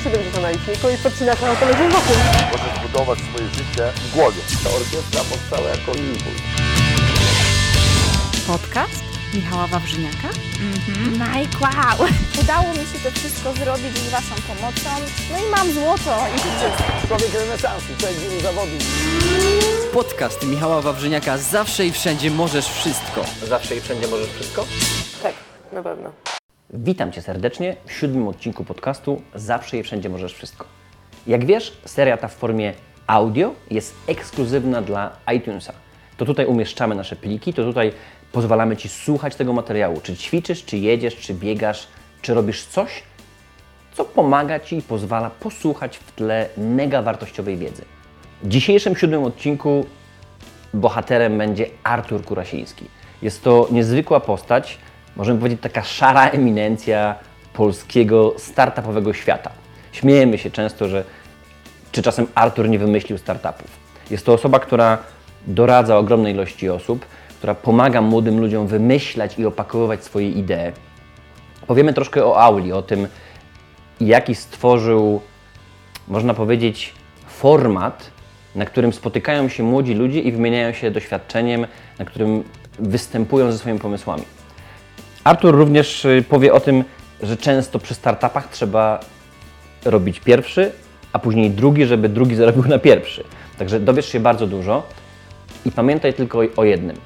170 na liczniku i podcinasz na autologiem wokół. Możesz budować swoje życie w głowie. Ta orkiestra powstała jako impuls. Podcast Michała Wawrzyniaka. Mike, wow! Udało mi się to wszystko zrobić z Waszą pomocą. No i mam złoto i życie. Człowiek renesansu, człowiek wielu zawodów. Podcast Michała Wawrzyniaka Zawsze i wszędzie możesz wszystko. Zawsze i wszędzie możesz wszystko? Tak, na pewno. Witam Cię serdecznie w siódmym odcinku podcastu Zawsze i wszędzie możesz wszystko. Jak wiesz, seria ta w formie audio jest ekskluzywna dla iTunesa. To tutaj umieszczamy nasze pliki, to tutaj pozwalamy Ci słuchać tego materiału. Czy ćwiczysz, czy jedziesz, czy biegasz, czy robisz coś, co pomaga Ci i pozwala posłuchać w tle mega wartościowej wiedzy. W dzisiejszym siódmym odcinku bohaterem będzie Artur Kurasiński. Jest to niezwykła postać, możemy powiedzieć taka szara eminencja polskiego startupowego świata. Śmiejemy się często, że czy czasem Artur nie wymyślił startupów. Jest to osoba, która doradza ogromnej ilości osób, która pomaga młodym ludziom wymyślać i opakowywać swoje idee. Powiemy troszkę o Auli, o tym, jaki stworzył, można powiedzieć, format, na którym spotykają się młodzi ludzie i wymieniają się doświadczeniem, na którym występują ze swoimi pomysłami. Artur również y, powie o tym, że często przy startupach trzeba robić pierwszy, a później drugi, żeby drugi zarobił na pierwszy. Także dowiesz się bardzo dużo i pamiętaj tylko o jednym.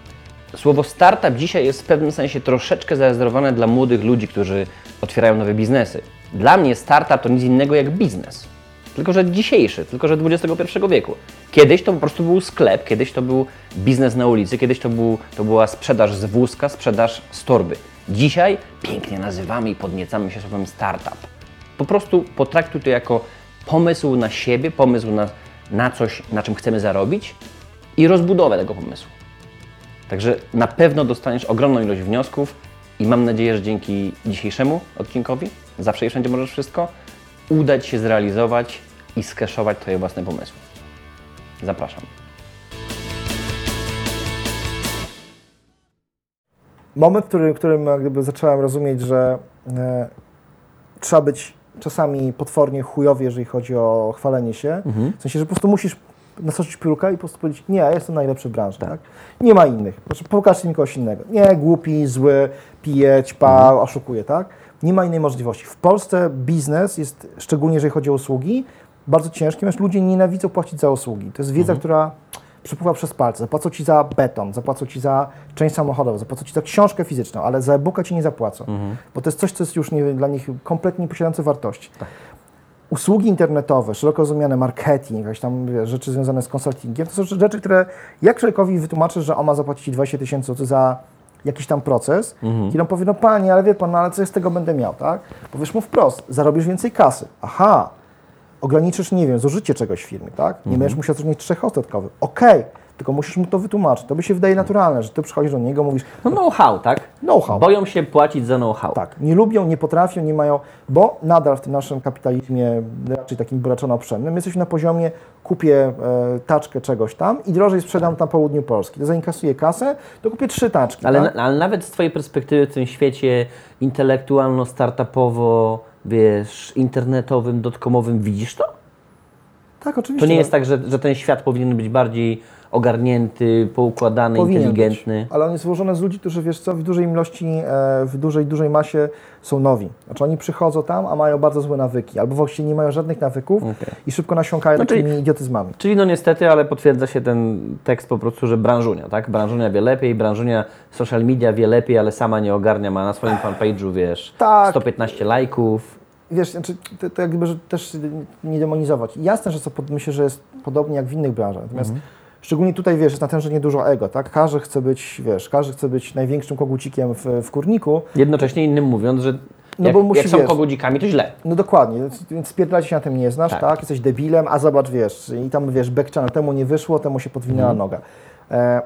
Słowo startup dzisiaj jest w pewnym sensie troszeczkę zarezerwowane dla młodych ludzi, którzy otwierają nowe biznesy. Dla mnie startup to nic innego jak biznes. Tylko, że dzisiejszy, tylko, że XXI wieku. Kiedyś to po prostu był sklep, kiedyś to był biznes na ulicy, kiedyś to, był, to była sprzedaż z wózka, sprzedaż z torby. Dzisiaj pięknie nazywamy i podniecamy się słowem startup. Po prostu potraktuj to jako pomysł na siebie, pomysł na, na coś, na czym chcemy zarobić i rozbudowę tego pomysłu. Także na pewno dostaniesz ogromną ilość wniosków i mam nadzieję, że dzięki dzisiejszemu odcinkowi, zawsze i wszędzie możesz wszystko, uda się zrealizować i skeszować Twoje własne pomysły. Zapraszam. Moment, w którym, którym jak gdyby zacząłem rozumieć, że e, trzeba być czasami potwornie chujowy, jeżeli chodzi o chwalenie się. W sensie, że po prostu musisz nasoczyć piórka i po prostu powiedzieć, nie, ja jestem najlepszy w branży. Tak. Nie ma innych. Proszę, pokażcie mi kogoś innego. Nie, głupi, zły, pije, ćpa, oszukuje, tak? Nie ma innej możliwości. W Polsce biznes jest, szczególnie jeżeli chodzi o usługi, bardzo ciężki, ponieważ ludzie nienawidzą płacić za usługi. To jest wiedza, która przepływa przez palce. Zapłacą Ci za beton, zapłacą Ci za część samochodową, zapłacą Ci za książkę fizyczną, ale za e-booka Ci nie zapłacą. Bo to jest coś, co jest już nie, dla nich kompletnie nieposiadające wartości. Usługi internetowe, szeroko rozumiane marketing, jakieś tam wiesz, rzeczy związane z konsultingiem, to są rzeczy, które jak człowiekowi wytłumaczysz, że on ma zapłacić Ci 20 tysięcy złotych za jakiś tam proces, i on powie, no panie, ale wie pan, no, ale co ja z tego będę miał, tak? Powiesz mu wprost, zarobisz więcej kasy. Aha, ograniczysz, nie wiem, zużycie czegoś w firmie, tak? Nie będziesz musiał zatrudnić trzech osób dodatkowych. Okej, tylko musisz mu to wytłumaczyć. To by się wydaje naturalne, że ty przychodzisz do niego, mówisz, No know-how, tak? Know-how. Boją się płacić za know-how. tak, nie lubią, nie potrafią, nie mają, bo nadal w tym naszym kapitalizmie, raczej takim buraczono-oprzennym, jesteśmy na poziomie, kupię e, taczkę czegoś tam i drożej sprzedam na południu Polski. To zainkasuję kasę, to kupię trzy taczki. Ale, tak? ale nawet z Twojej perspektywy w tym świecie intelektualno-startupowo, wiesz, internetowym, dotkomowym, widzisz to? tak, oczywiście. To nie jest tak, że, że ten świat powinien być bardziej ogarnięty, poukładany, Powinien inteligentny. Być, ale on jest złożony z ludzi, którzy wiesz co, w dużej ilości, e, w dużej, dużej masie są nowi. Znaczy oni przychodzą tam, a mają bardzo złe nawyki, albo właściwie nie mają żadnych nawyków Okej. i szybko nasiąkają No, czyli- takimi idiotyzmami. Czyli no niestety, ale potwierdza się ten tekst po prostu, że branżunia, tak? Branżunia wie lepiej, branżunia social media wie lepiej, ale sama nie ogarnia, ma na swoim fanpage'u, wiesz, Tak. 115 lajków. Wiesz, znaczy, to, to jakby że też nie demonizować. Jasne, że co, myślę, że jest podobnie jak w innych branżach. Natomiast Mhm. Szczególnie tutaj, wiesz, jest natężenie dużo ego, tak? Każdy chce być, wiesz, każdy chce być największym kogucikiem w, w kurniku. Jednocześnie innym mówiąc, że No jak, bo musi, jak są wiesz- kogudzikami, to źle. No dokładnie, więc- spierdalać się na tym nie znasz, Tak. tak. Jesteś debilem, a zobacz, wiesz, i tam, wiesz, backchannel, temu nie wyszło, temu się podwinęła Mhm. noga. E,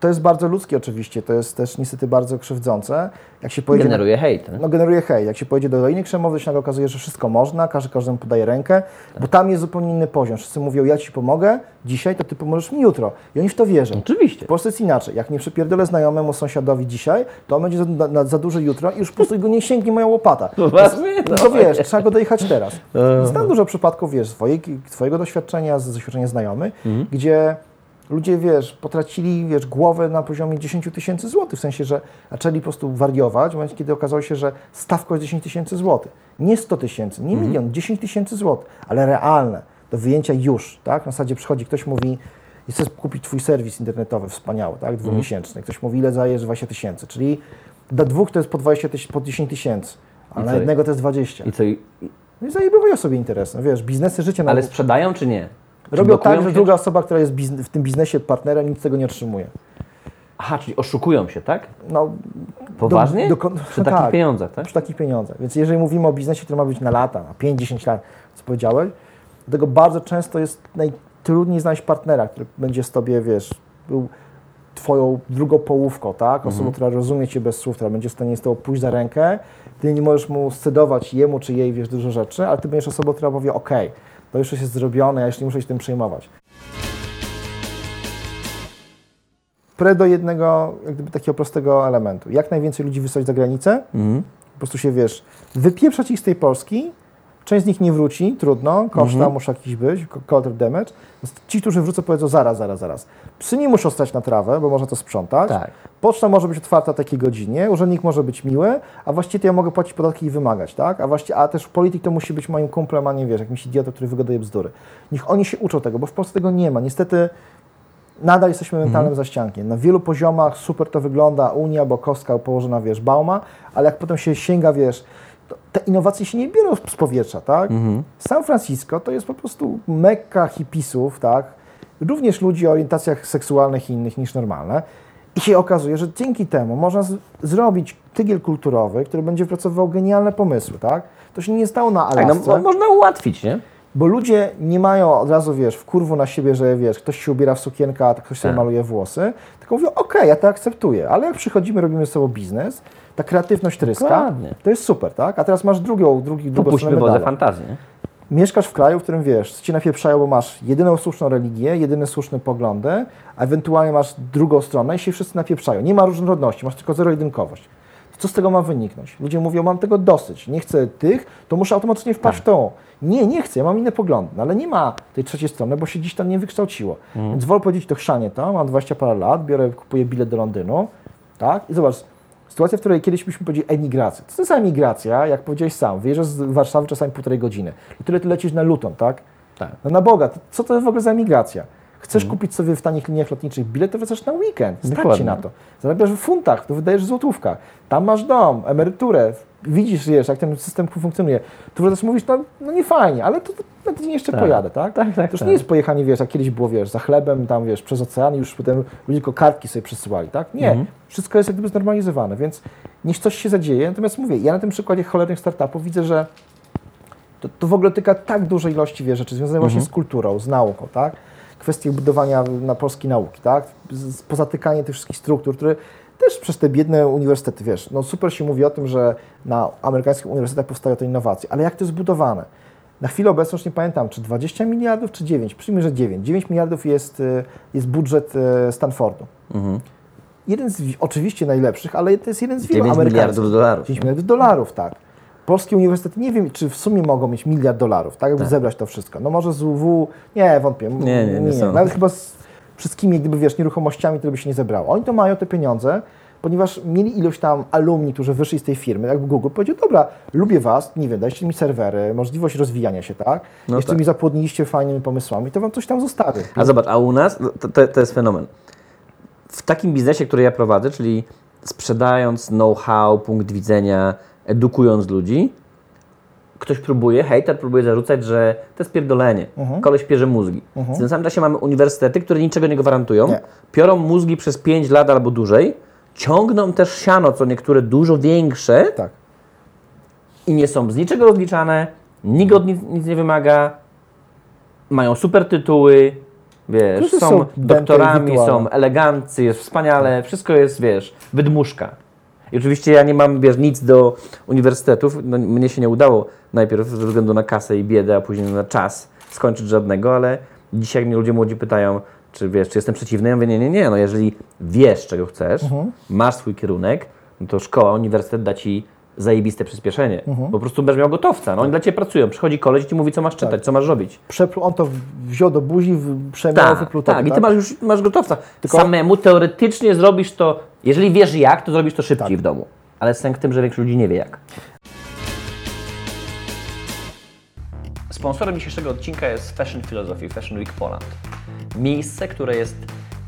to jest bardzo ludzkie oczywiście, to jest też niestety bardzo krzywdzące. Jak się pojedzie Generuje hejt. no generuje hejt. Jak się pojedzie do Doliny Krzemowej, się nagle okazuje, że wszystko można, każdy każdemu podaje rękę, bo tam jest zupełnie inny poziom. Wszyscy mówią, ja Ci pomogę dzisiaj, to Ty pomożesz mi jutro. I oni w to wierzą. Oczywiście. W Polsce jest inaczej. Jak nie przypierdolę znajomemu sąsiadowi dzisiaj, to on będzie za, na, za duży jutro i już po prostu go nie sięgnie moja łopata. No to wiesz, trzeba go dojechać teraz. Znam dużo przypadków, wiesz, swojej, swojego doświadczenia, z doświadczenia znajomych, gdzie ludzie, wiesz, potracili, wiesz, głowę na poziomie 10 tysięcy złotych, w sensie, że zaczęli po prostu wariować w momencie, kiedy okazało się, że stawka jest 10 tysięcy złotych. Nie 100 tysięcy, nie milion, 10 tysięcy złotych, ale realne, do wyjęcia już, tak? Na zasadzie przychodzi ktoś, mówi, chcę kupić Twój serwis internetowy wspaniały, tak? Dwumiesięczny. Ktoś mówi, ile zajesz 20 tysięcy, czyli dla dwóch to jest po 20 tysięcy, po 10 tysięcy, a na co? jednego to jest 20. I co? i- No i zajebowują sobie interes. No wiesz, biznesy życia Ale sprzedają czy nie? Robią blokują tak, że się? druga osoba, która jest w tym biznesie partnerem, nic z tego nie otrzymuje. Aha, czyli oszukują się, tak? No, Poważnie? do kon- Przy takich tak. pieniądzach, tak? przy takich pieniądzach. Więc jeżeli mówimy o biznesie, który ma być na lata, na 5-10 lat, co powiedziałeś, dlatego bardzo często jest najtrudniej znaleźć partnera, który będzie z tobie, wiesz, był twoją drugą połówką, tak? Osobą, Mhm. która rozumie cię bez słów, która będzie w stanie z tobą pójść za rękę. Ty nie możesz mu scedować jemu czy jej, wiesz, dużo rzeczy, ale ty będziesz osobą, która powie, okej, to już jest zrobione, ja już nie muszę się tym przejmować. Pre do jednego, jak gdyby takiego prostego elementu. Jak najwięcej ludzi wysłać za granicę, Mhm. po prostu się, wiesz, wypieprzać ich z tej Polski, część z nich nie wróci, trudno, koszta Mhm. muszą jakiś być, co- collateral damage. Ci, którzy wrócą, powiedzą zaraz, zaraz, zaraz. Psy nie muszą stać na trawę, bo można to sprzątać. Tak. Poczta może być otwarta o takiej godzinie, urzędnik może być miły, a właściwie to ja mogę płacić podatki i wymagać, tak? A właściwie, a też polityk to musi być moim kumplem, a nie, wiesz, jakimś idiotą, który wygaduje bzdury. Niech oni się uczą tego, bo w Polsce tego nie ma. Niestety nadal jesteśmy mentalnym zaściankiem. Na wielu poziomach super to wygląda, Unia, bo kostka położona, wiesz, bauma, ale jak potem się sięga, wiesz, te innowacje się nie biorą z powietrza, tak? San Francisco to jest po prostu mekka hipisów, tak? Również ludzi o orientacjach seksualnych innych niż normalne. I się okazuje, że dzięki temu można zrobić tygiel kulturowy, który będzie wypracowywał genialne pomysły, tak? To się nie stało na Tak, Alasce. no, mo- można ułatwić, nie? Bo ludzie nie mają od razu, wiesz, w kurwu na siebie, że wiesz, ktoś się ubiera w sukienkę, a ktoś sobie Tak. maluje włosy, tylko mówią, okej, ja to akceptuję, ale jak przychodzimy, robimy ze sobą biznes, ta kreatywność tryska, Dokładnie. to jest super, tak? A teraz masz drugą, drugi, drugą Popuśćmy stronę fantazji, nie? Mieszkasz w kraju, w którym wiesz, cię napieprzają, bo masz jedyną słuszną religię, jedyne słuszne poglądy, a ewentualnie masz drugą stronę i się wszyscy napieprzają. Nie ma różnorodności, masz tylko zero-jedynkowość. To co z tego ma wyniknąć? Ludzie mówią, mam tego dosyć, nie chcę tych, to muszę automatycznie wpaść w tą. Nie, nie chcę, ja mam inne poglądy, no ale nie ma tej trzeciej strony, bo się dziś tam nie wykształciło. Więc wolę powiedzieć, to chrzanie to, mam 20 parę lat, biorę, kupuję bilet do Londynu, tak? I zobacz, sytuacja, w której kiedyś byśmy powiedzieli emigracja. Co to jest emigracja? Jak powiedziałeś sam, wyjeżdżasz z Warszawy czasami półtorej godziny. I tyle ty lecisz na Luton, tak? Tak. No na Boga, to co to jest w ogóle za emigracja? Chcesz kupić sobie w tanich liniach lotniczych bilet, to wracasz na weekend. Stać na to. Zarabiasz w funtach, to wydajesz w złotówkach. Tam masz dom, emeryturę, widzisz, wiesz, jak ten system funkcjonuje. Tu wracasz mówisz, no, no nie fajnie, ale to, to na tydzień jeszcze Tak. pojadę, tak? Tak, tak, To już tak. nie jest pojechanie, wiesz, jak kiedyś było, wiesz, za chlebem, tam, wiesz, przez ocean i już potem ludzie tylko kartki sobie przesyłali, tak? Nie. Mhm. Wszystko jest jak gdyby znormalizowane, więc niech coś się zadzieje. Natomiast mówię, ja na tym przykładzie cholernych startupów widzę, że to, to w ogóle tyka tak dużej ilości wie, rzeczy związanych właśnie z kulturą, z nauką, tak? Kwestie budowania na polskiej nauki, tak? Pozatykanie tych wszystkich struktur, które też przez te biedne uniwersytety, wiesz, no super się mówi o tym, że na amerykańskich uniwersytetach powstają te innowacje, ale jak to jest zbudowane? Na chwilę obecną już nie pamiętam, czy 20 miliardów, czy 9, przyjmij, że 9. 9 miliardów jest, y, jest budżet y, Stanfordu. Jeden z oczywiście najlepszych, ale to jest jeden z wielu 9 amerykańskich. miliardów dolarów. 10 miliardów dolarów, tak. Polskie uniwersytety, nie wiem, czy w sumie mogą mieć miliard dolarów, tak, żeby zebrać to wszystko. No może z UW, nie, wątpię. Nie, nie, nie są. Nawet chyba z wszystkimi, gdyby, wiesz, nieruchomościami, to by się nie zebrało. Oni to mają, te pieniądze, ponieważ mieli ilość tam alumni, którzy wyszli z tej firmy, jak Google powiedział, dobra, lubię was, nie wiem, dajcie mi serwery, możliwość rozwijania się, tak? No Jeszcze tak. mi zapłodniliście fajnymi pomysłami, to wam coś tam zostawię. A zobacz, a u nas to, to, to jest fenomen. W takim biznesie, który ja prowadzę, czyli sprzedając know-how, punkt widzenia, edukując ludzi, ktoś próbuje, hejter próbuje zarzucać, że to jest pierdolenie. Koleś pierze mózgi. W tym samym czasie mamy uniwersytety, które niczego nie gwarantują, Nie. piorą mózgi przez 5 lat albo dłużej, ciągną też siano, co niektóre dużo większe Tak. i nie są z niczego rozliczane, nikt od nic, nic nie wymaga, mają super tytuły Wiesz, są są doktorami, są eleganccy, jest wspaniale, wszystko jest, wiesz, wydmuszka. I oczywiście ja nie mam, wiesz, nic do uniwersytetów. No, mnie się nie udało najpierw ze względu na kasę i biedę, a później na czas skończyć żadnego, ale dzisiaj mnie ludzie młodzi pytają, czy wiesz, czy jestem przeciwny, ja mówię, nie, nie, nie, no jeżeli wiesz, czego chcesz, masz swój kierunek, no to szkoła, uniwersytet da Ci zajebiste przyspieszenie. Po prostu będziesz miał gotowca, no oni dla Ciebie pracują, przychodzi koleś i Ci mówi, co masz czytać, co masz robić. On to wziął do buzi, przemiał, Tak, wypluł tak, tobie, i ty masz już masz gotowca. Tylko- Samemu teoretycznie zrobisz to, jeżeli wiesz jak, to zrobisz to szybciej Tak. w domu. Ale sęk w tym, że większość ludzi nie wie jak. Sponsorem dzisiejszego odcinka jest Fashion Philosophy, Fashion Week Poland. Miejsce, które jest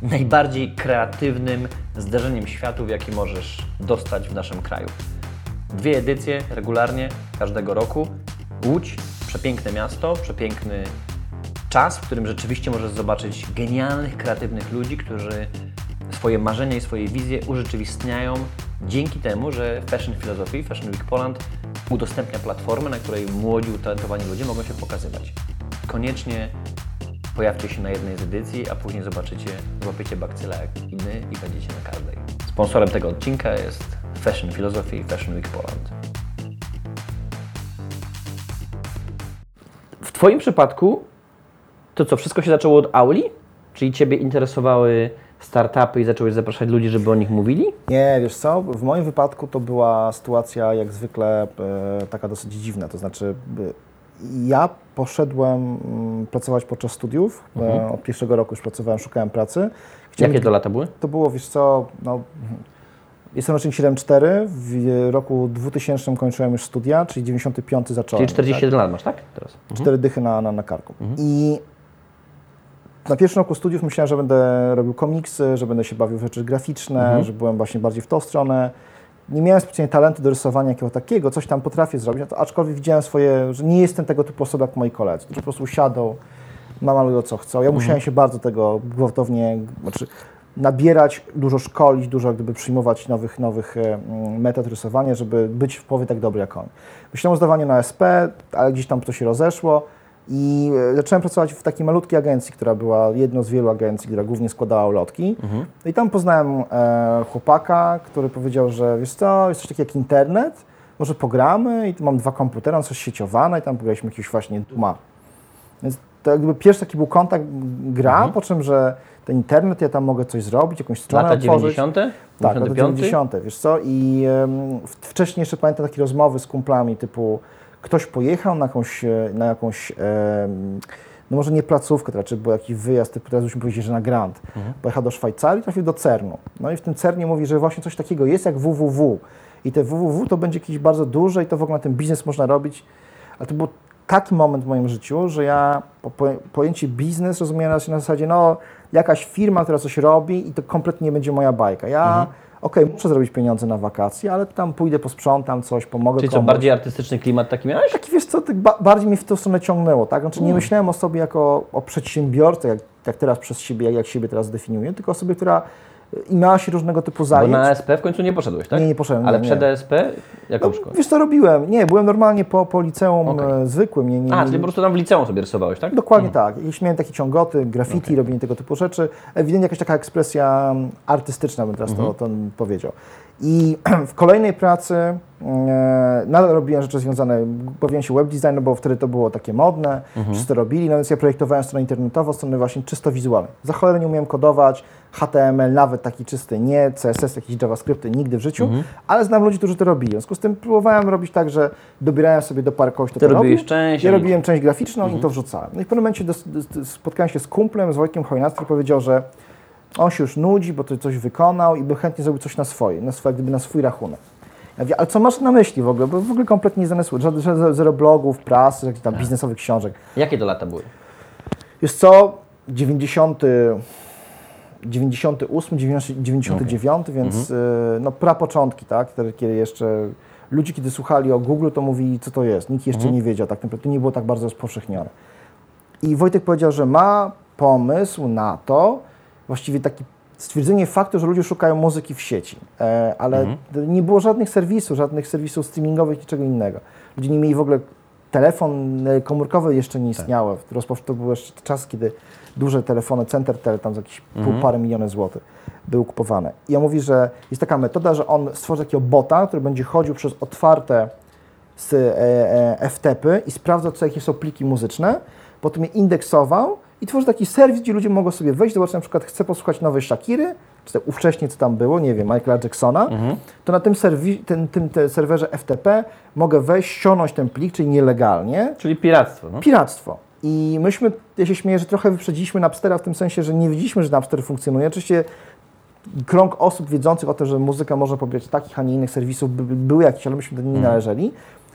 najbardziej kreatywnym zdarzeniem światu, w jaki możesz dostać w naszym kraju. Dwie edycje regularnie każdego roku. Łódź, przepiękne miasto, przepiękny czas, w którym rzeczywiście możesz zobaczyć genialnych, kreatywnych ludzi, którzy swoje marzenia i swoje wizje urzeczywistniają dzięki temu, że Fashion Philosophy, Fashion Week Poland udostępnia platformę, na której młodzi, utalentowani ludzie mogą się pokazywać. Koniecznie pojawcie się na jednej z edycji, a później zobaczycie, złapiecie bakcyla jak i my i będziecie na każdej. Sponsorem tego odcinka jest Fashion Philosophy, Fashion Week Poland. W Twoim przypadku to co, wszystko się zaczęło od Auli? Czyli Ciebie interesowały startupy i zacząłeś zapraszać ludzi, żeby o nich mówili? Nie, wiesz co, w moim wypadku to była sytuacja jak zwykle e, taka dosyć dziwna, to znaczy e, ja poszedłem mm, pracować podczas studiów, e, od pierwszego roku już pracowałem, szukałem pracy. Chciałem- Jakie to lata były? To było, wiesz co, no, jestem rocznik 7.4, w roku 2000 kończyłem już studia, czyli 95 zacząłem. Czyli 47 lat masz, tak? Teraz. cztery dychy na, na, na karku. I na pierwszym roku studiów myślałem, że będę robił komiksy, że będę się bawił w rzeczy graficzne, że byłem właśnie bardziej w tą stronę. Nie miałem specjalnie talentu do rysowania jakiego takiego, coś tam potrafię zrobić, no aczkolwiek widziałem swoje, że nie jestem tego typu osoba jak moi koledzy, którzy po prostu usiadą, namalują co chcą. Ja musiałem się bardzo tego gwałtownie, znaczy nabierać, dużo szkolić, dużo gdyby przyjmować nowych, nowych e, mm, metod rysowania, żeby być w połowie tak dobry jak oni. Myślałem o zdawaniu na SP, ale gdzieś tam to się rozeszło i e, zacząłem pracować w takiej malutkiej agencji, która była jedną z wielu agencji, która głównie składała ulotki. No I tam poznałem e, chłopaka, który powiedział, że wiesz co, jest coś takiego jak internet, może pogramy i tu mam dwa komputery, one są sieciowane i tam pograliśmy jakiegoś właśnie Duma. Więc to jakby pierwszy taki był kontakt, gra, po czym, że ten internet, ja tam mogę coś zrobić, jakąś stronę Lata otworzyć. 90? Tak, lata 95? 90. Wiesz co? I wcześniej jeszcze pamiętam takie rozmowy z kumplami typu ktoś pojechał na jakąś, e, na jakąś no może nie placówkę, to raczej był jakiś wyjazd, typu teraz byśmy powiedzieli, że na grant. Pojechał do Szwajcarii, trafił do CERN-u. No i w tym CERNie mówi, że właśnie coś takiego jest jak www. I te www to będzie jakieś bardzo duże i to w ogóle na tym biznes można robić. Ale to był taki moment w moim życiu, że ja po, pojęcie biznes rozumiałem na zasadzie, no jakaś firma, która coś robi i to kompletnie nie będzie moja bajka. Ja, okej, muszę zrobić pieniądze na wakacje, ale tam pójdę, posprzątam coś, pomogę Czyli co, komuś. bardziej artystyczny klimat taki miałeś? Taki wiesz co, tak ba bardziej mnie w tą stronę ciągnęło, tak? Znaczy nie myślałem o sobie jako o przedsiębiorcy, jak, jak teraz przez siebie, jak, jak siebie teraz definiuję, tylko o sobie, która i miała się różnego typu Bo zajęć. na SP w końcu nie poszedłeś, tak? Nie, nie poszedłem, Ale nie, przed nie. ESP jaką No, szkołę? wiesz co robiłem? Nie, byłem normalnie po, po liceum Okej. e, zwykłym. Nie, nie, A, czyli po prostu tam w liceum sobie rysowałeś, tak? Dokładnie tak. Jeśli miałem takie ciągoty, graffiti, robienie tego typu rzeczy, ewidentnie jakaś taka ekspresja mm, artystyczna, bym teraz to, to powiedział. I w kolejnej pracy nadal robiłem rzeczy związane, bawiłem się web design, no bo wtedy to było takie modne, wszyscy to robili, no więc ja projektowałem stronę internetową, stronę właśnie czysto wizualną. Za cholerę nie umiałem kodować, HTML nawet taki czysty nie, CSS, jakieś JavaScripty nigdy w życiu, ale znam ludzi, którzy to robili. W związku z tym próbowałem robić tak, że dobierałem sobie do parę kogoś, kto Ty to robiłeś robi. część, Ja robiłem część graficzną i to wrzucałem. No i w pewnym momencie dos, dos, spotkałem się z kumplem, z Wojtkiem Chojnackim, który powiedział, że on się już nudzi, bo to coś wykonał i by chętnie zrobił coś na swoje, na swoje, gdyby na swój rachunek. Ja mówię, ale co masz na myśli w ogóle? Bo w ogóle kompletnie żadnych zero blogów, prasy, jakichś tam biznesowych książek. Jakie to lata były? Jest co? 90, 98, 90, 99, więc y, no prapoczątki, tak? Wtedy, kiedy jeszcze ludzie, kiedy słuchali o Google, to mówili, co to jest. Nikt jeszcze nie wiedział, tak naprawdę to nie było tak bardzo rozpowszechnione. I Wojtek powiedział, że ma pomysł na to, właściwie taki stwierdzenie faktu, że ludzie szukają muzyki w sieci, e, ale nie było żadnych serwisów, żadnych serwisów streamingowych, niczego innego. Ludzie nie mieli w ogóle telefon e, komórkowy jeszcze nie istniało. Rozpoczęto to był jeszcze czas, kiedy duże telefony, Centertel, tam za jakieś pół, parę miliony złotych były kupowane. I on mówi, że jest taka metoda, że on stworzy takiego bota, który będzie chodził przez otwarte z e, e, FTP i sprawdzał, co jakie są pliki muzyczne, potem je indeksował i tworzy taki serwis, gdzie ludzie mogą sobie wejść, zobaczyć na przykład chcę posłuchać nowej Shakiry, czy te ówcześnie co tam było, nie wiem, Michaela Jacksona, to na tym, serwi- tym, tym te serwerze FTP mogę wejść, ściągnąć ten plik, czyli nielegalnie, Czyli piractwo, no. piractwo. I myśmy, ja się śmieję, że trochę wyprzedziliśmy Napstera w tym sensie, że nie wiedzieliśmy, że Napster funkcjonuje. Oczywiście krąg osób wiedzących o tym, że muzyka może pobierać takich, a nie innych serwisów by, by, były jakieś, ale myśmy do nich nie należeli.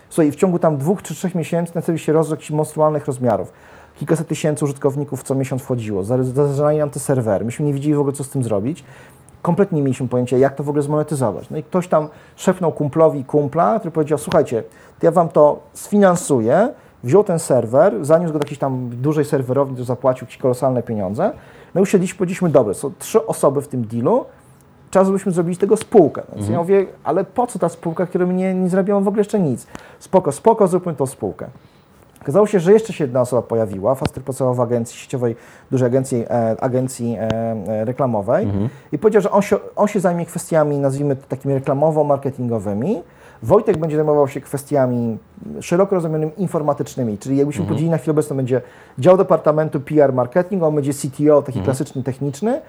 Słuchaj, w ciągu tam dwóch czy trzech miesięcy ten serwis się rozrósł jakichś monstrualnych rozmiarów. Kilkaset tysięcy użytkowników co miesiąc wchodziło, zażynali nam te serwery. Myśmy nie wiedzieli w ogóle, co z tym zrobić. Kompletnie nie mieliśmy pojęcia, jak to w ogóle zmonetyzować. No i ktoś tam szepnął kumplowi kumpla, który powiedział, słuchajcie, to ja wam to sfinansuję, wziął ten serwer, zaniósł go do jakiejś tam dużej serwerowni, który zapłacił jakieś kolosalne pieniądze. No i usiedliśmy, powiedzieliśmy, dobre, są trzy osoby w tym dealu, czas, żebyśmy zrobili z tego spółkę. Więc ja mówię, ale po co ta spółka, która nie, nie zrobiła w ogóle jeszcze nic? Spoko, spoko, zróbmy tą spółkę. Okazało się, że jeszcze się jedna osoba pojawiła, Faster pracował w agencji sieciowej, dużej agencji, e, agencji e, e, reklamowej. I powiedział, że on się, on się zajmie kwestiami, nazwijmy to takimi reklamowo-marketingowymi. Wojtek będzie zajmował się kwestiami szeroko rozumianymi informatycznymi, czyli jakbyśmy powiedzieli na chwilę obecną będzie dział departamentu PR marketing, on będzie CTO, taki klasyczny, techniczny.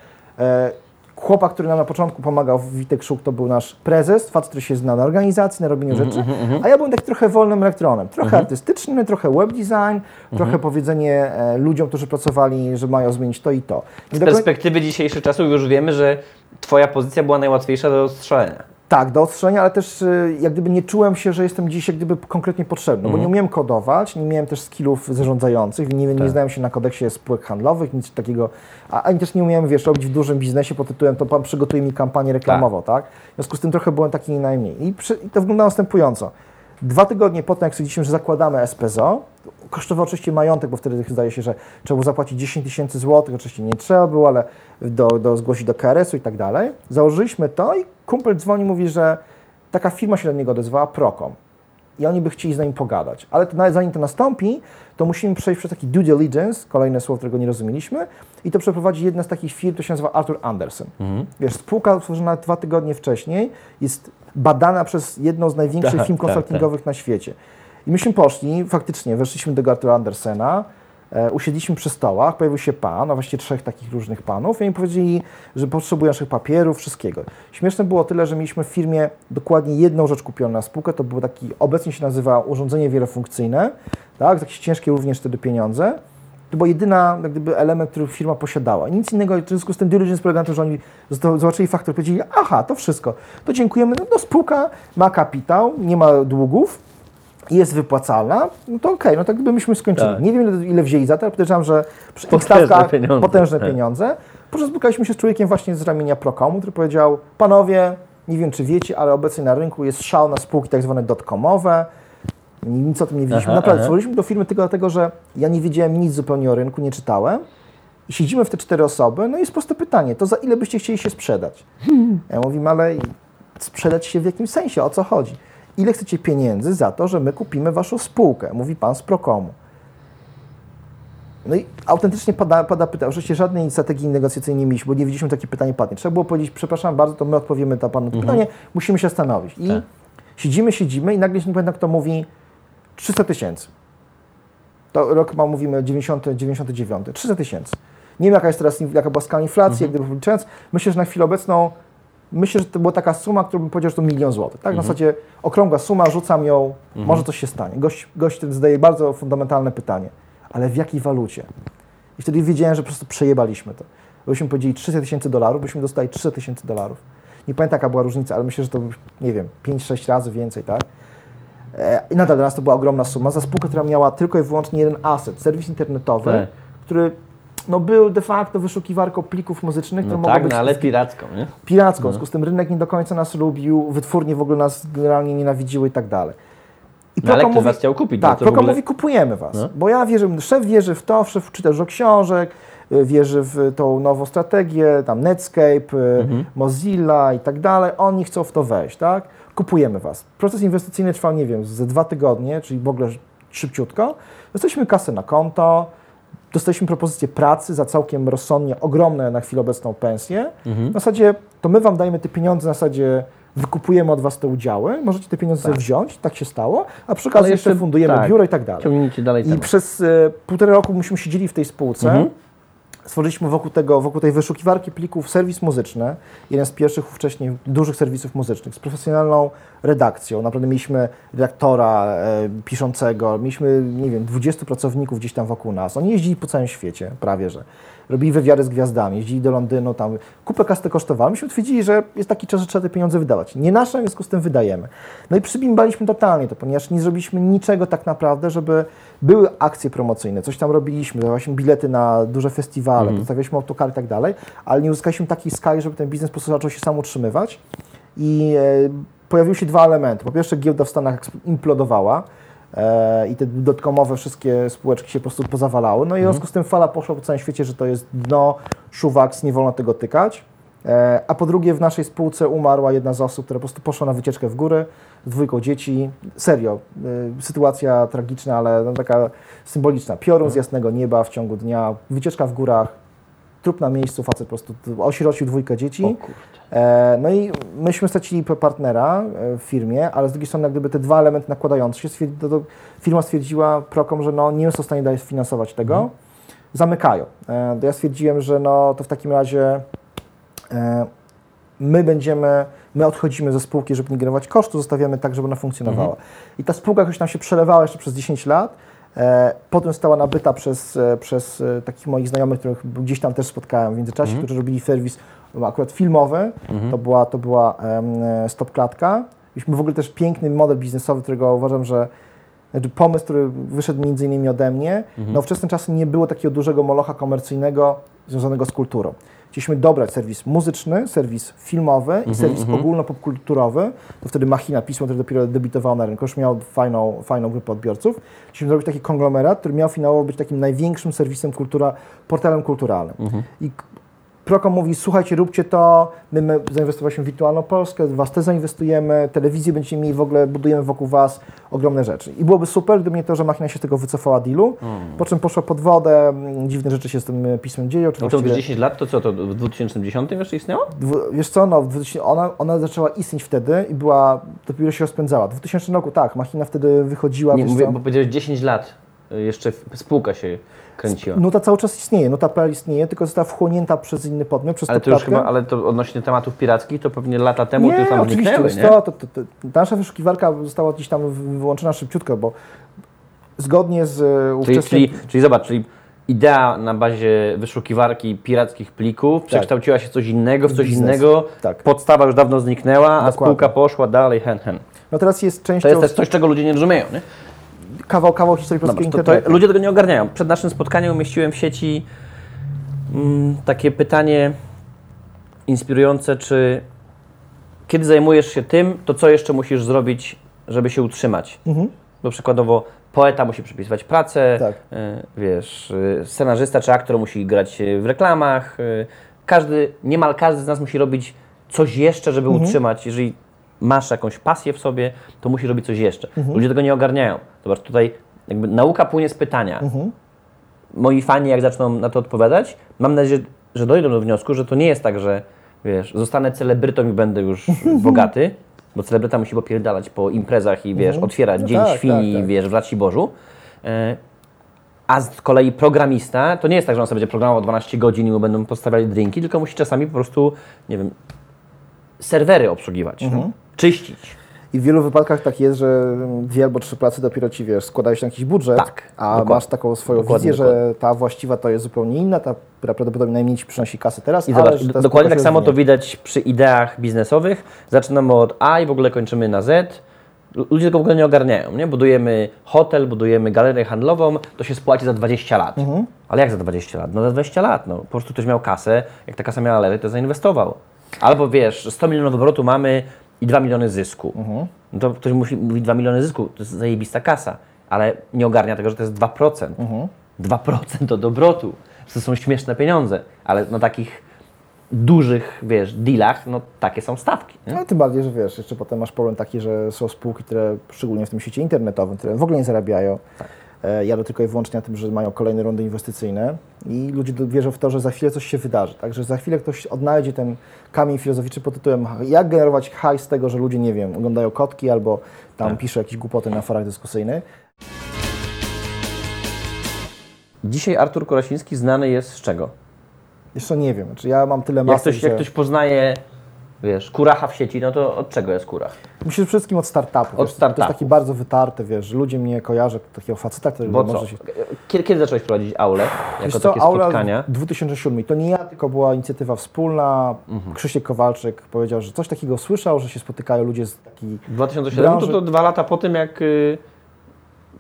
Chłopak, który nam na początku pomagał, Witek Szuk, to był nasz prezes, facet, który się zna na organizacji, na robieniu rzeczy, a ja byłem taki trochę wolnym elektronem. Trochę artystyczny, trochę web design, trochę powiedzenie e, ludziom, którzy pracowali, że mają zmienić to i to. Z perspektywy dzisiejszych czasów już wiemy, że Twoja pozycja była najłatwiejsza do strzelenia. Tak, do ostrzelenia, ale też y, jak gdyby nie czułem się, że jestem dziś jak gdyby konkretnie potrzebny, bo nie umiałem kodować, nie miałem też skillów zarządzających, nie, nie znałem się na kodeksie spółek handlowych, nic takiego, a ani też nie umiałem, wiesz, robić w dużym biznesie pod tytułem to pan przygotuje mi kampanię reklamową, tak? W związku z tym trochę byłem taki najmniej. I, przy, i to wyglądało następująco. Dwa tygodnie po tym, jak stwierdziliśmy, że zakładamy SPZO, kosztował oczywiście majątek, bo wtedy zdaje się, że trzeba było zapłacić 10 tysięcy złotych, oczywiście nie trzeba było, ale do, do, zgłosić do KRS-u i tak dalej. Założyliśmy to i kumpel dzwoni, mówi, że taka firma się do niego odezwała, Procom. I oni by chcieli z nami pogadać. Ale to, zanim to nastąpi, to musimy przejść przez taki due diligence, kolejne słowo, którego nie rozumieliśmy, i to przeprowadzi jedna z takich firm, to się nazywa Arthur Anderson. Wiesz, spółka utworzona dwa tygodnie wcześniej jest badana przez jedną z największych Tak, firm tak, konsultingowych na świecie. I myśmy poszli, faktycznie, weszliśmy do Artura Andersena, e, usiedliśmy przy stołach, pojawił się pan, a właściwie trzech takich różnych panów i oni powiedzieli, że potrzebują naszych papierów, wszystkiego. Śmieszne było tyle, że mieliśmy w firmie dokładnie jedną rzecz kupioną na spółkę, to był taki, obecnie się nazywa urządzenie wielofunkcyjne, tak, jakieś ciężkie również wtedy pieniądze. To był jedyna jak gdyby, element, który firma posiadała. Nic innego, w związku z tym diligence polega na tym, że oni zobaczyli faktor, powiedzieli, aha, to wszystko, to dziękujemy, no, no spółka ma kapitał, nie ma długów, jest wypłacalna, no to okej, no tak gdybyśmy skończyli. Tak. Nie wiem, ile, ile wzięli za to, ale podejrzewam, że przy Potężne pieniądze. potężne Tak. pieniądze. Po prostu spotkaliśmy się z człowiekiem właśnie z ramienia Procomu, który powiedział, panowie, nie wiem czy wiecie, ale obecnie na rynku jest szał na spółki tak zwane dotcomowe, nic o tym nie wiedzieliśmy. Aha, Naprawdę, stworzyliśmy do firmy tylko dlatego, że ja nie wiedziałem nic zupełnie o rynku, nie czytałem. I siedzimy w te cztery osoby, no i jest proste pytanie, to za ile byście chcieli się sprzedać? Ja mówimy, ale sprzedać się w jakim sensie, o co chodzi? Ile chcecie pieniędzy za to, że my kupimy waszą spółkę? Mówi pan z Procomu. No i autentycznie pada, pada pytanie. Oczywiście żadnej strategii negocjacyjnej nie mieliśmy, bo nie widzieliśmy takie pytanie padnie. Trzeba było powiedzieć, przepraszam bardzo, to my odpowiemy na panu to pytanie, musimy się zastanowić. I Tak. siedzimy, siedzimy i nagle nie pamiętam, kto mówi 300 tysięcy. To rok ma, mówimy 90, 99, 300 tysięcy. Nie wiem, jaka jest teraz, jaka była skala inflacji, jak gdyby policzając. Myślę, że na chwilę obecną, myślę, że to była taka suma, którą bym powiedział, że to milion złotych. Tak? Na zasadzie okrągła suma, rzucam ją, może coś się stanie. Gość, gość wtedy zadaje bardzo fundamentalne pytanie, ale w jakiej walucie? I wtedy wiedziałem, że po prostu przejebaliśmy to. Gdybyśmy powiedzieli 300 tysięcy dolarów, byśmy dostali 300 tysięcy dolarów. Nie pamiętam, jaka była różnica, ale myślę, że to, nie wiem, 5-6 razy więcej, tak? E, I nadal dla nas to była ogromna suma za spółkę, która miała tylko i wyłącznie jeden asset, serwis internetowy, Tak. który no, był de facto wyszukiwarką plików muzycznych, które No mogły tak, być no ale piracką, nie? piracką. W związku z tym rynek nie do końca nas lubił, wytwórnie w ogóle nas generalnie nienawidziły i tak dalej. I No ale ktoś was chciał kupić, no Tak, Procom ogóle- mówi, kupujemy was. No. Bo ja wierzę, szef wierzy w to, szef czyta dużo książek, y, wierzy w tą nową strategię, tam Netscape, y, Mhm. Mozilla i tak dalej. Oni chcą w to wejść, tak? Kupujemy was. Proces inwestycyjny trwał, nie wiem, ze dwa tygodnie, czyli w ogóle szybciutko. Dostaliśmy kasę na konto, dostaliśmy propozycję pracy za całkiem rozsądnie ogromne na chwilę obecną pensje. W zasadzie to my wam dajemy te pieniądze, na zasadzie wykupujemy od was te udziały, możecie te pieniądze wziąć, tak się stało, a przy okazji jeszcze, jeszcze- fundujemy tak. biuro i tak dalej. Dalej I temat. przez e, półtora roku myśmy siedzieli w tej spółce. Stworzyliśmy wokół tego, wokół tej wyszukiwarki plików serwis muzyczny, jeden z pierwszych wcześniej dużych serwisów muzycznych, z profesjonalną redakcją. Naprawdę mieliśmy redaktora e, piszącego, mieliśmy, nie wiem, 20 pracowników gdzieś tam wokół nas. Oni jeździli po całym świecie, prawie że. Robili wywiady z gwiazdami, jeździli do Londynu, tam kupę kasy to kosztowało. Myśmy twierdzili, że jest taki czas, że trzeba te pieniądze wydawać. Nie nasze, w związku z tym wydajemy. No i przybimbaliśmy totalnie to, ponieważ nie zrobiliśmy niczego tak naprawdę, żeby były akcje promocyjne, coś tam robiliśmy, dawaliśmy bilety na duże festiwale, przedstawialiśmy autokary i tak dalej, ale nie uzyskaliśmy takiej skali, żeby ten biznes po prostu zaczął się sam utrzymywać. I e, pojawiły się dwa elementy. Po pierwsze, giełda w Stanach implodowała i te dotkomowe wszystkie spółeczki się po prostu pozawalały. No i w związku z tym fala poszła po całym świecie, że to jest dno, szuwaks, nie wolno tego tykać. E, a po drugie, w naszej spółce umarła jedna z osób, która po prostu poszła na wycieczkę w góry z dwójką dzieci. Serio, e, sytuacja tragiczna, ale no, taka symboliczna. Piorun z jasnego nieba w ciągu dnia, wycieczka w górach, trup na miejscu, facet po prostu osierocił dwójkę dzieci. E, no i myśmy stracili partnera e, w firmie, ale z drugiej strony jak gdyby te dwa elementy nakładające się, stwierdzi, to, to firma stwierdziła Prokom, że no, nie są w stanie dalej finansować tego, zamykają. E, ja stwierdziłem, że no, to w takim razie e, my będziemy, my odchodzimy ze spółki, żeby nie generować kosztów, zostawiamy tak, żeby ona funkcjonowała. I ta spółka jakoś tam się przelewała jeszcze przez 10 lat, potem została nabyta przez, e, przez e, takich moich znajomych, których gdzieś tam też spotkałem w międzyczasie, którzy robili serwis no, akurat filmowy, to była, to była em, e, Stop Klatka. Mieliśmy w ogóle też piękny model biznesowy, którego uważam, że znaczy pomysł, który wyszedł między innymi ode mnie, no wczesne czasy nie było takiego dużego molocha komercyjnego związanego z kulturą. Chcieliśmy dobrać serwis muzyczny, serwis filmowy i serwis ogólnopopkulturowy. To wtedy Machina Pismo, który dopiero debiutował na rynku, już miał fajną, fajną grupę odbiorców. Chcieliśmy zrobić taki konglomerat, który miał finałowo być takim największym serwisem kultura, portalem kulturalnym. I Prokom mówi, słuchajcie, róbcie to, my, my zainwestowaliśmy w Wirtualną Polskę, w Was też zainwestujemy, telewizję będziecie mieli, w ogóle budujemy wokół Was ogromne rzeczy. I byłoby super, gdyby nie to, że machina się z tego wycofała dealu, po czym poszła pod wodę, mm, dziwne rzeczy się z tym e, pismem dzieją. Czy No to właściwie- 10 lat, to co, to w 2010 jeszcze istniało? Dwu- Wiesz co, no, w 2000 ona, ona zaczęła istnieć wtedy i była, dopiero się rozpędzała. W 2000 roku, tak, machina wtedy wychodziła, Nie, mówię, co, bo powiedziałeś 10 lat, jeszcze spółka się kręciła. Nuta cały czas istnieje, Nuta.pl istnieje, tylko została wchłonięta przez inny podmiot, przez Ale to już chyba, ale to odnośnie tematów pirackich, to pewnie lata temu to Nie, tam oczywiście, zniknęły, nie? to, to, to, ta nasza wyszukiwarka została gdzieś tam wy- wyłączona szybciutko, bo zgodnie z e, Czyli, ówczesnym... czyli, czyli zobacz, czyli idea na bazie wyszukiwarki pirackich plików przekształciła się coś innego, w coś Biznes. innego, Tak. podstawa już dawno zniknęła, a Dokładnie. spółka poszła dalej hen hen. No teraz jest To częścią jest też coś, czego ludzie nie rozumieją, nie? Kawał, kawał historii polskiego Zobacz, to, to, ludzie tego nie ogarniają. Przed naszym spotkaniem umieściłem w sieci mm, takie pytanie inspirujące, czy kiedy zajmujesz się tym, to co jeszcze musisz zrobić, żeby się utrzymać? Mhm. Bo przykładowo poeta musi przepisywać pracę, Tak. y, wiesz, y, scenarzysta czy aktor musi grać w reklamach, y, każdy, niemal każdy z nas musi robić coś jeszcze, żeby Mhm. utrzymać. Jeżeli masz jakąś pasję w sobie, to musi robić coś jeszcze. Mhm. Ludzie tego nie ogarniają. Zobacz, tutaj jakby nauka płynie z pytania. Mhm. Moi fani, jak zaczną na to odpowiadać, mam nadzieję, że dojdą do wniosku, że to nie jest tak, że wiesz, zostanę celebrytą i będę już bogaty, bo celebryta musi popierdalać po imprezach i wiesz, otwierać No dzień tak, świni, tak, tak. wiesz, w Raci Bożu. E, A z kolei programista, to nie jest tak, że on sobie będzie programował 12 godzin i mu będą postawiali drinki, tylko musi czasami po prostu, nie wiem, serwery obsługiwać, Mhm. no, czyścić. I w wielu wypadkach tak jest, że dwie albo trzy prace dopiero ci, wiesz, składają się na jakiś budżet, Tak, a dokładnie. masz taką swoją Dokładnie, wizję, że ta właściwa to jest zupełnie inna, ta, która prawdopodobnie najmniej ci przynosi kasę teraz, I ale zobacz, dokładnie tak samo to widać przy ideach biznesowych. Zaczynamy od A i w ogóle kończymy na Z. Ludzie tego w ogóle nie ogarniają, nie? Budujemy hotel, budujemy galerię handlową, to się spłaci za 20 lat. Mhm. Ale jak za 20 lat? No za 20 lat, no. Po prostu ktoś miał kasę, jak ta kasa miała lewy, to zainwestował. Albo wiesz, 100 milionów obrotu mamy i 2 miliony zysku. Mhm. No to ktoś musi mówić 2 miliony zysku, to jest zajebista kasa, ale nie ogarnia tego, że to jest 2%. Mhm. 2% od obrotu. To są śmieszne pieniądze, ale na takich dużych, wiesz, dealach, no takie są stawki. Nie? No tym bardziej, że wiesz, jeszcze potem masz problem taki, że są spółki, które szczególnie w tym świecie internetowym, które w ogóle nie zarabiają. E, Jadą tylko i wyłącznie na tym, że mają kolejne rundy inwestycyjne i ludzie wierzą w to, że za chwilę coś się wydarzy. Także za chwilę ktoś odnajdzie ten kamień filozoficzny pod tytułem jak generować hajs z tego, że ludzie, nie wiem, oglądają kotki albo tam piszą jakieś głupoty na forach dyskusyjnych. Dzisiaj Artur Korasiński znany jest z czego? Jeszcze nie wiem, czy ja mam tyle Jak masy, ktoś, że... jak ktoś poznaje, wiesz, kuracha w sieci, no to od czego jest kurach? Myślę, wszystkim od startupu. Od wiesz, To startupu. jest taki bardzo wytarty, wiesz, ludzie mnie kojarzą takiego faceta, który Bo co? może się... Kiedy, kiedy zacząłeś prowadzić aulę? Jako Wiesz co, takie Aula spotkania? w 2007. To nie ja, tylko była inicjatywa wspólna. Mhm. Krzysiek Kowalczyk powiedział, że coś takiego słyszał, że się spotykają ludzie z takiej... W 2007 to, branży- to dwa lata po tym, jak... y,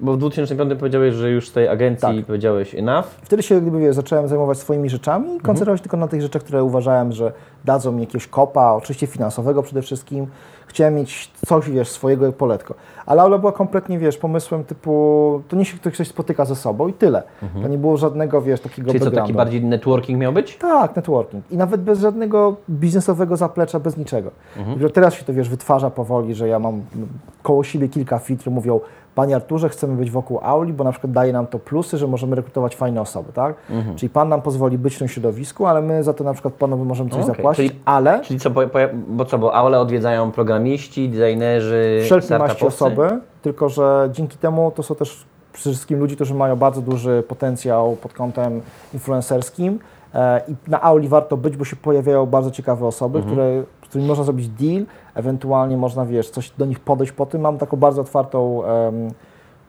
Bo w 2005 powiedziałeś, że już z tej agencji Tak. powiedziałeś enough. Wtedy się gdyby, wiesz, zacząłem zajmować swoimi rzeczami Mhm. i koncentrować tylko na tych rzeczach, które uważałem, że dadzą mi jakiegoś kopa, oczywiście finansowego przede wszystkim. Chciałem mieć coś, wiesz, swojego jak poletko. Ale Aula była kompletnie, wiesz, pomysłem typu, to nie się ktoś spotyka ze sobą i tyle. To nie było żadnego, wiesz, takiego Mhm. Czyli co, taki backgroundu. bardziej networking miał być? Tak, networking. I nawet bez żadnego biznesowego zaplecza, bez niczego. Dopiero teraz się to, wiesz, wytwarza powoli, że ja mam koło siebie kilka które mówią, Panie Arturze, chcemy być wokół Auli, bo na przykład daje nam to plusy, że możemy rekrutować fajne osoby, tak? Czyli Pan nam pozwoli być w tym środowisku, ale my za to na przykład Panowi możemy coś Okej, zapłacić, czyli- ale Czyli co, bo, co, bo aulę odwiedzają programiści, designerzy, wszelkie maści osoby, tylko że dzięki temu to są też przede wszystkim ludzie, którzy mają bardzo duży potencjał pod kątem influencerskim e, i na auli warto być, bo się pojawiają bardzo ciekawe osoby, Mhm. które, którymi można zrobić deal, ewentualnie można, wiesz, coś do nich podejść po tym. Mam taką bardzo otwartą... em,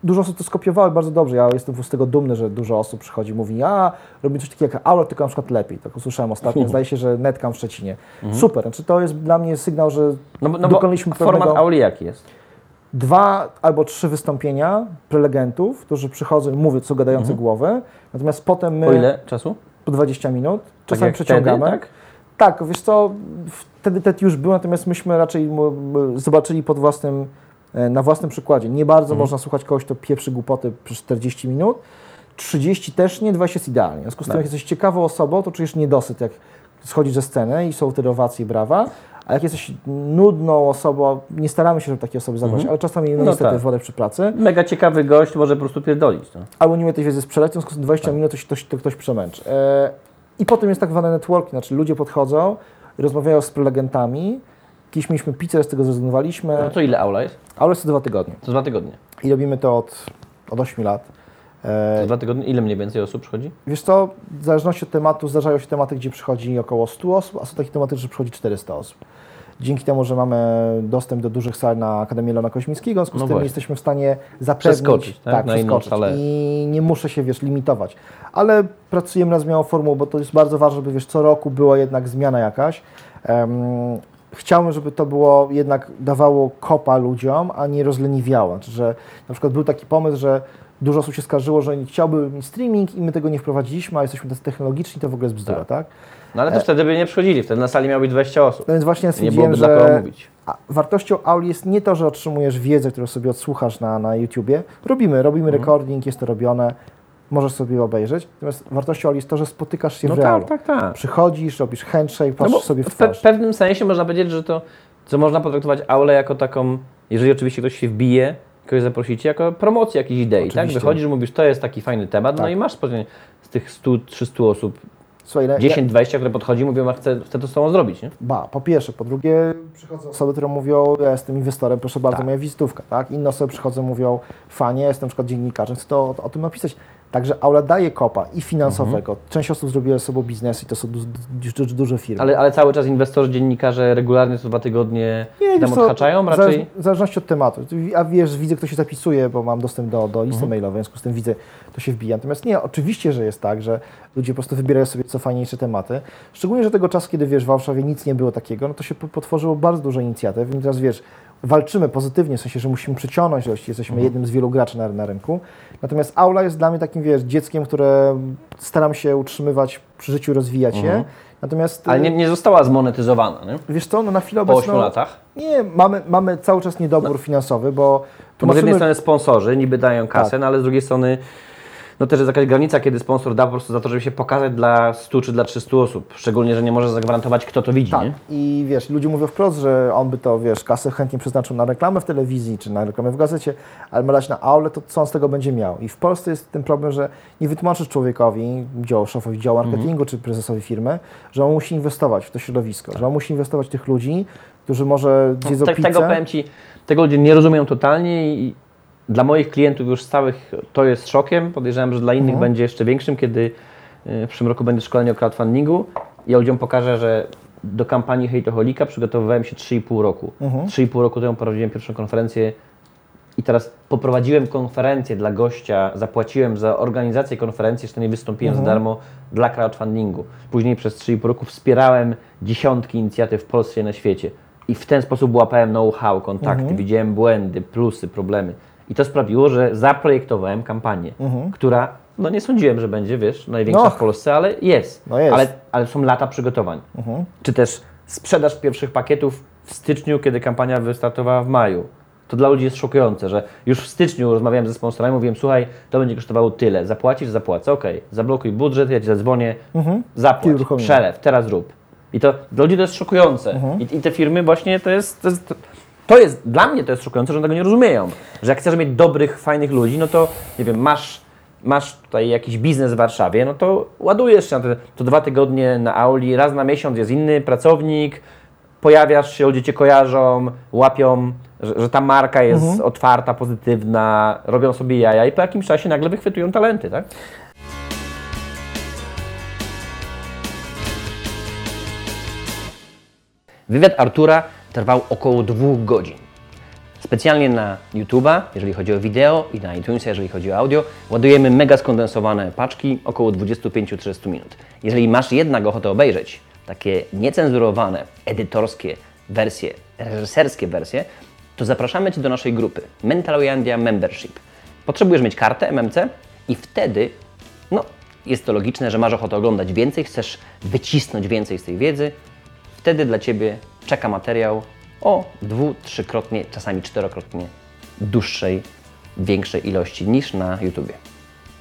Dużo osób to skopiowało bardzo dobrze. Ja jestem z tego dumny, że dużo osób przychodzi i mówi, a robi coś takiego jak Aula, tylko na przykład lepiej. Tak usłyszałem ostatnio. Zdaje się, że Netcam w Szczecinie. Super. Znaczy to jest dla mnie sygnał, że Mhm. No, bo- no bo dokonaliśmy format pewnego auli jaki jest? dwa albo trzy wystąpienia prelegentów, którzy przychodzą i mówią, co gadające głowy, natomiast potem my Po ile czasu? po 20 minut Tak czasami jak przeciągamy. Wtedy, tak? Tak, wiesz co, wtedy TED już był, natomiast myśmy raczej zobaczyli pod własnym, e, na własnym przykładzie. Nie bardzo Mhm. można słuchać kogoś, kto pieprzy głupoty przez 40 minut, 30 też nie, 20 jest idealnie. W związku z tym, Tak. jak jesteś ciekawą osobą, to czujesz niedosyt, jak schodzisz ze sceny i są wtedy owacje brawa, a jak jesteś nudną osobą, nie staramy się, żeby takie osoby zabrać, ale czasami no, No niestety tak. wodę przy pracy, Mega ciekawy gość, może po prostu pierdolić. No. albo nie umie tej wiedzy sprzedać, w związku z tym 20 minut to, się, to, się, to ktoś przemęczy. E, I potem jest tak zwane networking, znaczy ludzie podchodzą rozmawiają z prelegentami. Kiedyś mieliśmy pizzę, z tego zrezygnowaliśmy, no to ile aula jest? ale jest to dwa tygodnie. To dwa tygodnie. I robimy to od, od 8 lat. E, To dwa tygodnie, ile mniej więcej osób przychodzi? Wiesz co, w zależności od tematu, zdarzają się tematy, gdzie przychodzi około 100 osób, a są takie tematy, że przychodzi 400 osób. Dzięki temu, że mamy dostęp do dużych sal na Akademii Lona Koźmińskiego, w związku No z tym właśnie. jesteśmy w stanie zapewnić, Przeskoczyć, tak? Na inną przeskoczyć. salę. I nie muszę się, wiesz, limitować. Ale pracujemy nad zmianą formuł, bo to jest bardzo ważne, żeby, wiesz, co roku była jednak zmiana jakaś. Em, chciałbym, żeby to było jednak dawało kopa ludziom, a nie rozleniwiało. Znaczy, że na przykład był taki pomysł, że dużo osób się skarżyło, że chciałby mieć streaming i my tego nie wprowadziliśmy, a jesteśmy tacy technologiczni, to w ogóle jest bzdura, tak? No ale to wtedy by nie przychodzili, wtedy na sali miało być 20 osób. No więc właśnie Nie byłoby dla kogo że mówić. wartością auli jest nie to, że otrzymujesz wiedzę, którą sobie odsłuchasz na, na YouTubie. Robimy, robimy Mhm. recording, jest to robione, możesz sobie obejrzeć. Natomiast wartością auli jest to, że spotykasz się No w realu. tak, tak, tak. Przychodzisz, robisz handshake, No patrzysz bo sobie w w twarz. pewnym sensie można powiedzieć, że to, co można potraktować aulę jako taką, jeżeli oczywiście ktoś się wbije, kogoś zaprosicie, jako promocję jakiejś idei, tak? Oczywiście. Wychodzisz, mówisz, to jest taki fajny temat, no Tak. i masz spotkanie z tych 100-300 osób, Słuchaj, no, 10-20, które podchodzi, mówią, a chcę, chcę to z tobą zrobić, nie? Ba, po pierwsze. Po drugie, przychodzą osoby, które mówią, ja jestem inwestorem, proszę bardzo, Tak. moja wizytówka. Tak? Inne osoby przychodzą, mówią, fajnie, jestem na przykład dziennikarzem, chcę to, o, o tym napisać. Także aula daje kopa i finansowego. Mhm. Część osób zrobiła sobą biznes i to są du, du, du, duże firmy. Ale, ale cały czas inwestorzy, dziennikarze regularnie co dwa tygodnie tam wiesz co, odhaczają w raczej? W zależności od tematu. A wiesz, widzę, kto się zapisuje, bo mam dostęp do, do listy Mhm. mailowej, w związku z tym widzę, to się wbija. Natomiast nie, oczywiście, że jest tak, że ludzie po prostu wybierają sobie co fajniejsze tematy. Szczególnie, że tego czasu, kiedy wiesz, w Warszawie nic nie było takiego, no to się po- potworzyło bardzo dużo inicjatyw. I teraz wiesz, walczymy pozytywnie, w sensie, że musimy przyciągnąć, że jesteśmy Mhm. jednym z wielu graczy na, na rynku. Natomiast Aula jest dla mnie takim, wiesz, dzieckiem, które staram się utrzymywać przy życiu, rozwijać się. Natomiast Mhm. Ale nie, nie została zmonetyzowana, nie? wiesz co, no na chwilę Po obecną... 8 latach. Nie, mamy, mamy cały czas niedobór finansowy, bo bo z jednej strony sponsorzy niby dają kasę, Tak. no ale z drugiej strony no też jest jakaś granica, kiedy sponsor da po prostu za to, żeby się pokazać dla 100 czy dla 300 osób. Szczególnie, że nie może zagwarantować, kto to widzi, Tak. nie? I wiesz, ludzie mówią wprost, że on by to, wiesz, kasę chętnie przeznaczył na reklamę w telewizji czy na reklamę w gazecie, ale ma dać na aule, to co on z tego będzie miał? I w Polsce jest ten problem, że nie wytłumaczysz człowiekowi, dział, szefowi działu marketingu Mhm. czy prezesowi firmy, że on musi inwestować w to środowisko, że on musi inwestować w tych ludzi, którzy może zjedzą Tak, pizzę. tego powiem Ci, tego ludzie nie rozumieją totalnie i dla moich klientów już stałych to jest szokiem. Podejrzewam, że dla innych Mhm. będzie jeszcze większym, kiedy y, w przyszłym roku będzie szkolenie o crowdfundingu. Ja ludziom pokażę, że do kampanii Hejtoholika przygotowywałem się 3,5 roku. Mhm. 3,5 roku temu prowadziłem pierwszą konferencję i teraz poprowadziłem konferencję dla gościa, zapłaciłem za organizację konferencji, jeszcze nie wystąpiłem Mhm. za darmo dla crowdfundingu. Później przez 3,5 roku wspierałem dziesiątki inicjatyw w Polsce i na świecie. I w ten sposób łapałem know-how, kontakty, Mhm. widziałem błędy, plusy, problemy. I to sprawiło, że zaprojektowałem kampanię, która, no nie sądziłem, że będzie, wiesz, największa Mhm. No. w Polsce, ale jest. No jest. Ale, ale są lata przygotowań. Czy też sprzedaż pierwszych pakietów w styczniu, kiedy kampania wystartowała w maju. To dla ludzi jest szokujące, że już w styczniu rozmawiałem ze sponsorami, mówiłem, słuchaj, to będzie kosztowało tyle, zapłacisz, zapłacę, okej, zablokuj budżet, ja Ci zadzwonię, I zapłać, przelew, teraz rób. I to dla ludzi to jest szokujące. I, I te firmy właśnie to jest, to jest, to jest, dla mnie to jest szokujące, że one tego nie rozumieją. Że jak chcesz mieć dobrych, fajnych ludzi, no to, nie wiem, masz, masz tutaj jakiś biznes w Warszawie, no to ładujesz się na te, to dwa tygodnie na auli, raz na miesiąc jest inny pracownik, pojawiasz się, ludzie Cię kojarzą, łapią, że, że ta marka jest otwarta, pozytywna, robią sobie jaja i po jakimś czasie nagle wychwytują talenty, tak? Wywiad Artura trwał około dwóch godzin. Specjalnie na YouTube'a, jeżeli chodzi o wideo i na iTunesa, jeżeli chodzi o audio, ładujemy mega skondensowane paczki, około 25-30 minut. Jeżeli masz jednak ochotę obejrzeć takie niecenzurowane, edytorskie wersje, reżyserskie wersje, to zapraszamy Cię do naszej grupy Mentaloyandia Membership. Potrzebujesz mieć kartę MMC i wtedy, no, jest to logiczne, że masz ochotę oglądać więcej, chcesz wycisnąć więcej z tej wiedzy, wtedy dla Ciebie czeka materiał o dwu, trzykrotnie, czasami czterokrotnie dłuższej, większej ilości niż na YouTubie.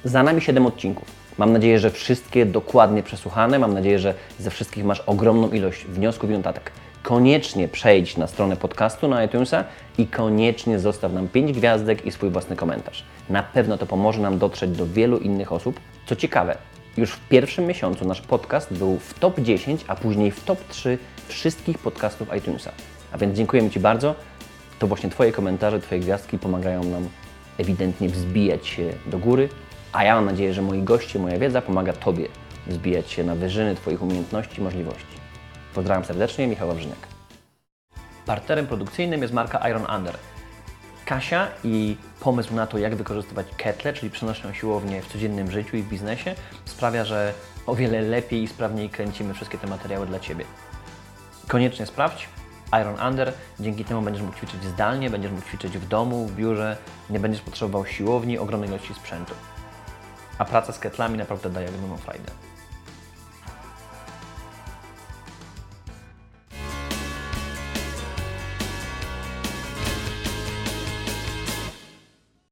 Za nami 7 odcinków. Mam nadzieję, że wszystkie dokładnie przesłuchane. Mam nadzieję, że ze wszystkich masz ogromną ilość wniosków i notatek. Koniecznie przejdź na stronę podcastu na iTunesa i koniecznie zostaw nam 5 gwiazdek i swój własny komentarz. Na pewno to pomoże nam dotrzeć do wielu innych osób. Co ciekawe, już w pierwszym miesiącu nasz podcast był w top 10, a później w top 3 wszystkich podcastów iTunesa. A więc dziękujemy Ci bardzo. To właśnie Twoje komentarze, Twoje gwiazdki pomagają nam ewidentnie wzbijać się do góry, a ja mam nadzieję, że moi goście, moja wiedza pomaga Tobie wzbijać się na wyżyny Twoich umiejętności i możliwości. Pozdrawiam serdecznie, Michał Wawrzyniak. Partnerem produkcyjnym jest marka Iron Under. Kasia i pomysł na to, jak wykorzystywać ketle, czyli przenośną siłownię w codziennym życiu i w biznesie, sprawia, że o wiele lepiej i sprawniej kręcimy wszystkie te materiały dla Ciebie. Koniecznie sprawdź Iron Under. Dzięki temu będziesz mógł ćwiczyć zdalnie, będziesz mógł ćwiczyć w domu, w biurze, nie będziesz potrzebował siłowni, ogromnej ilości sprzętu. A praca z ketlami naprawdę daje ogromną frajdę.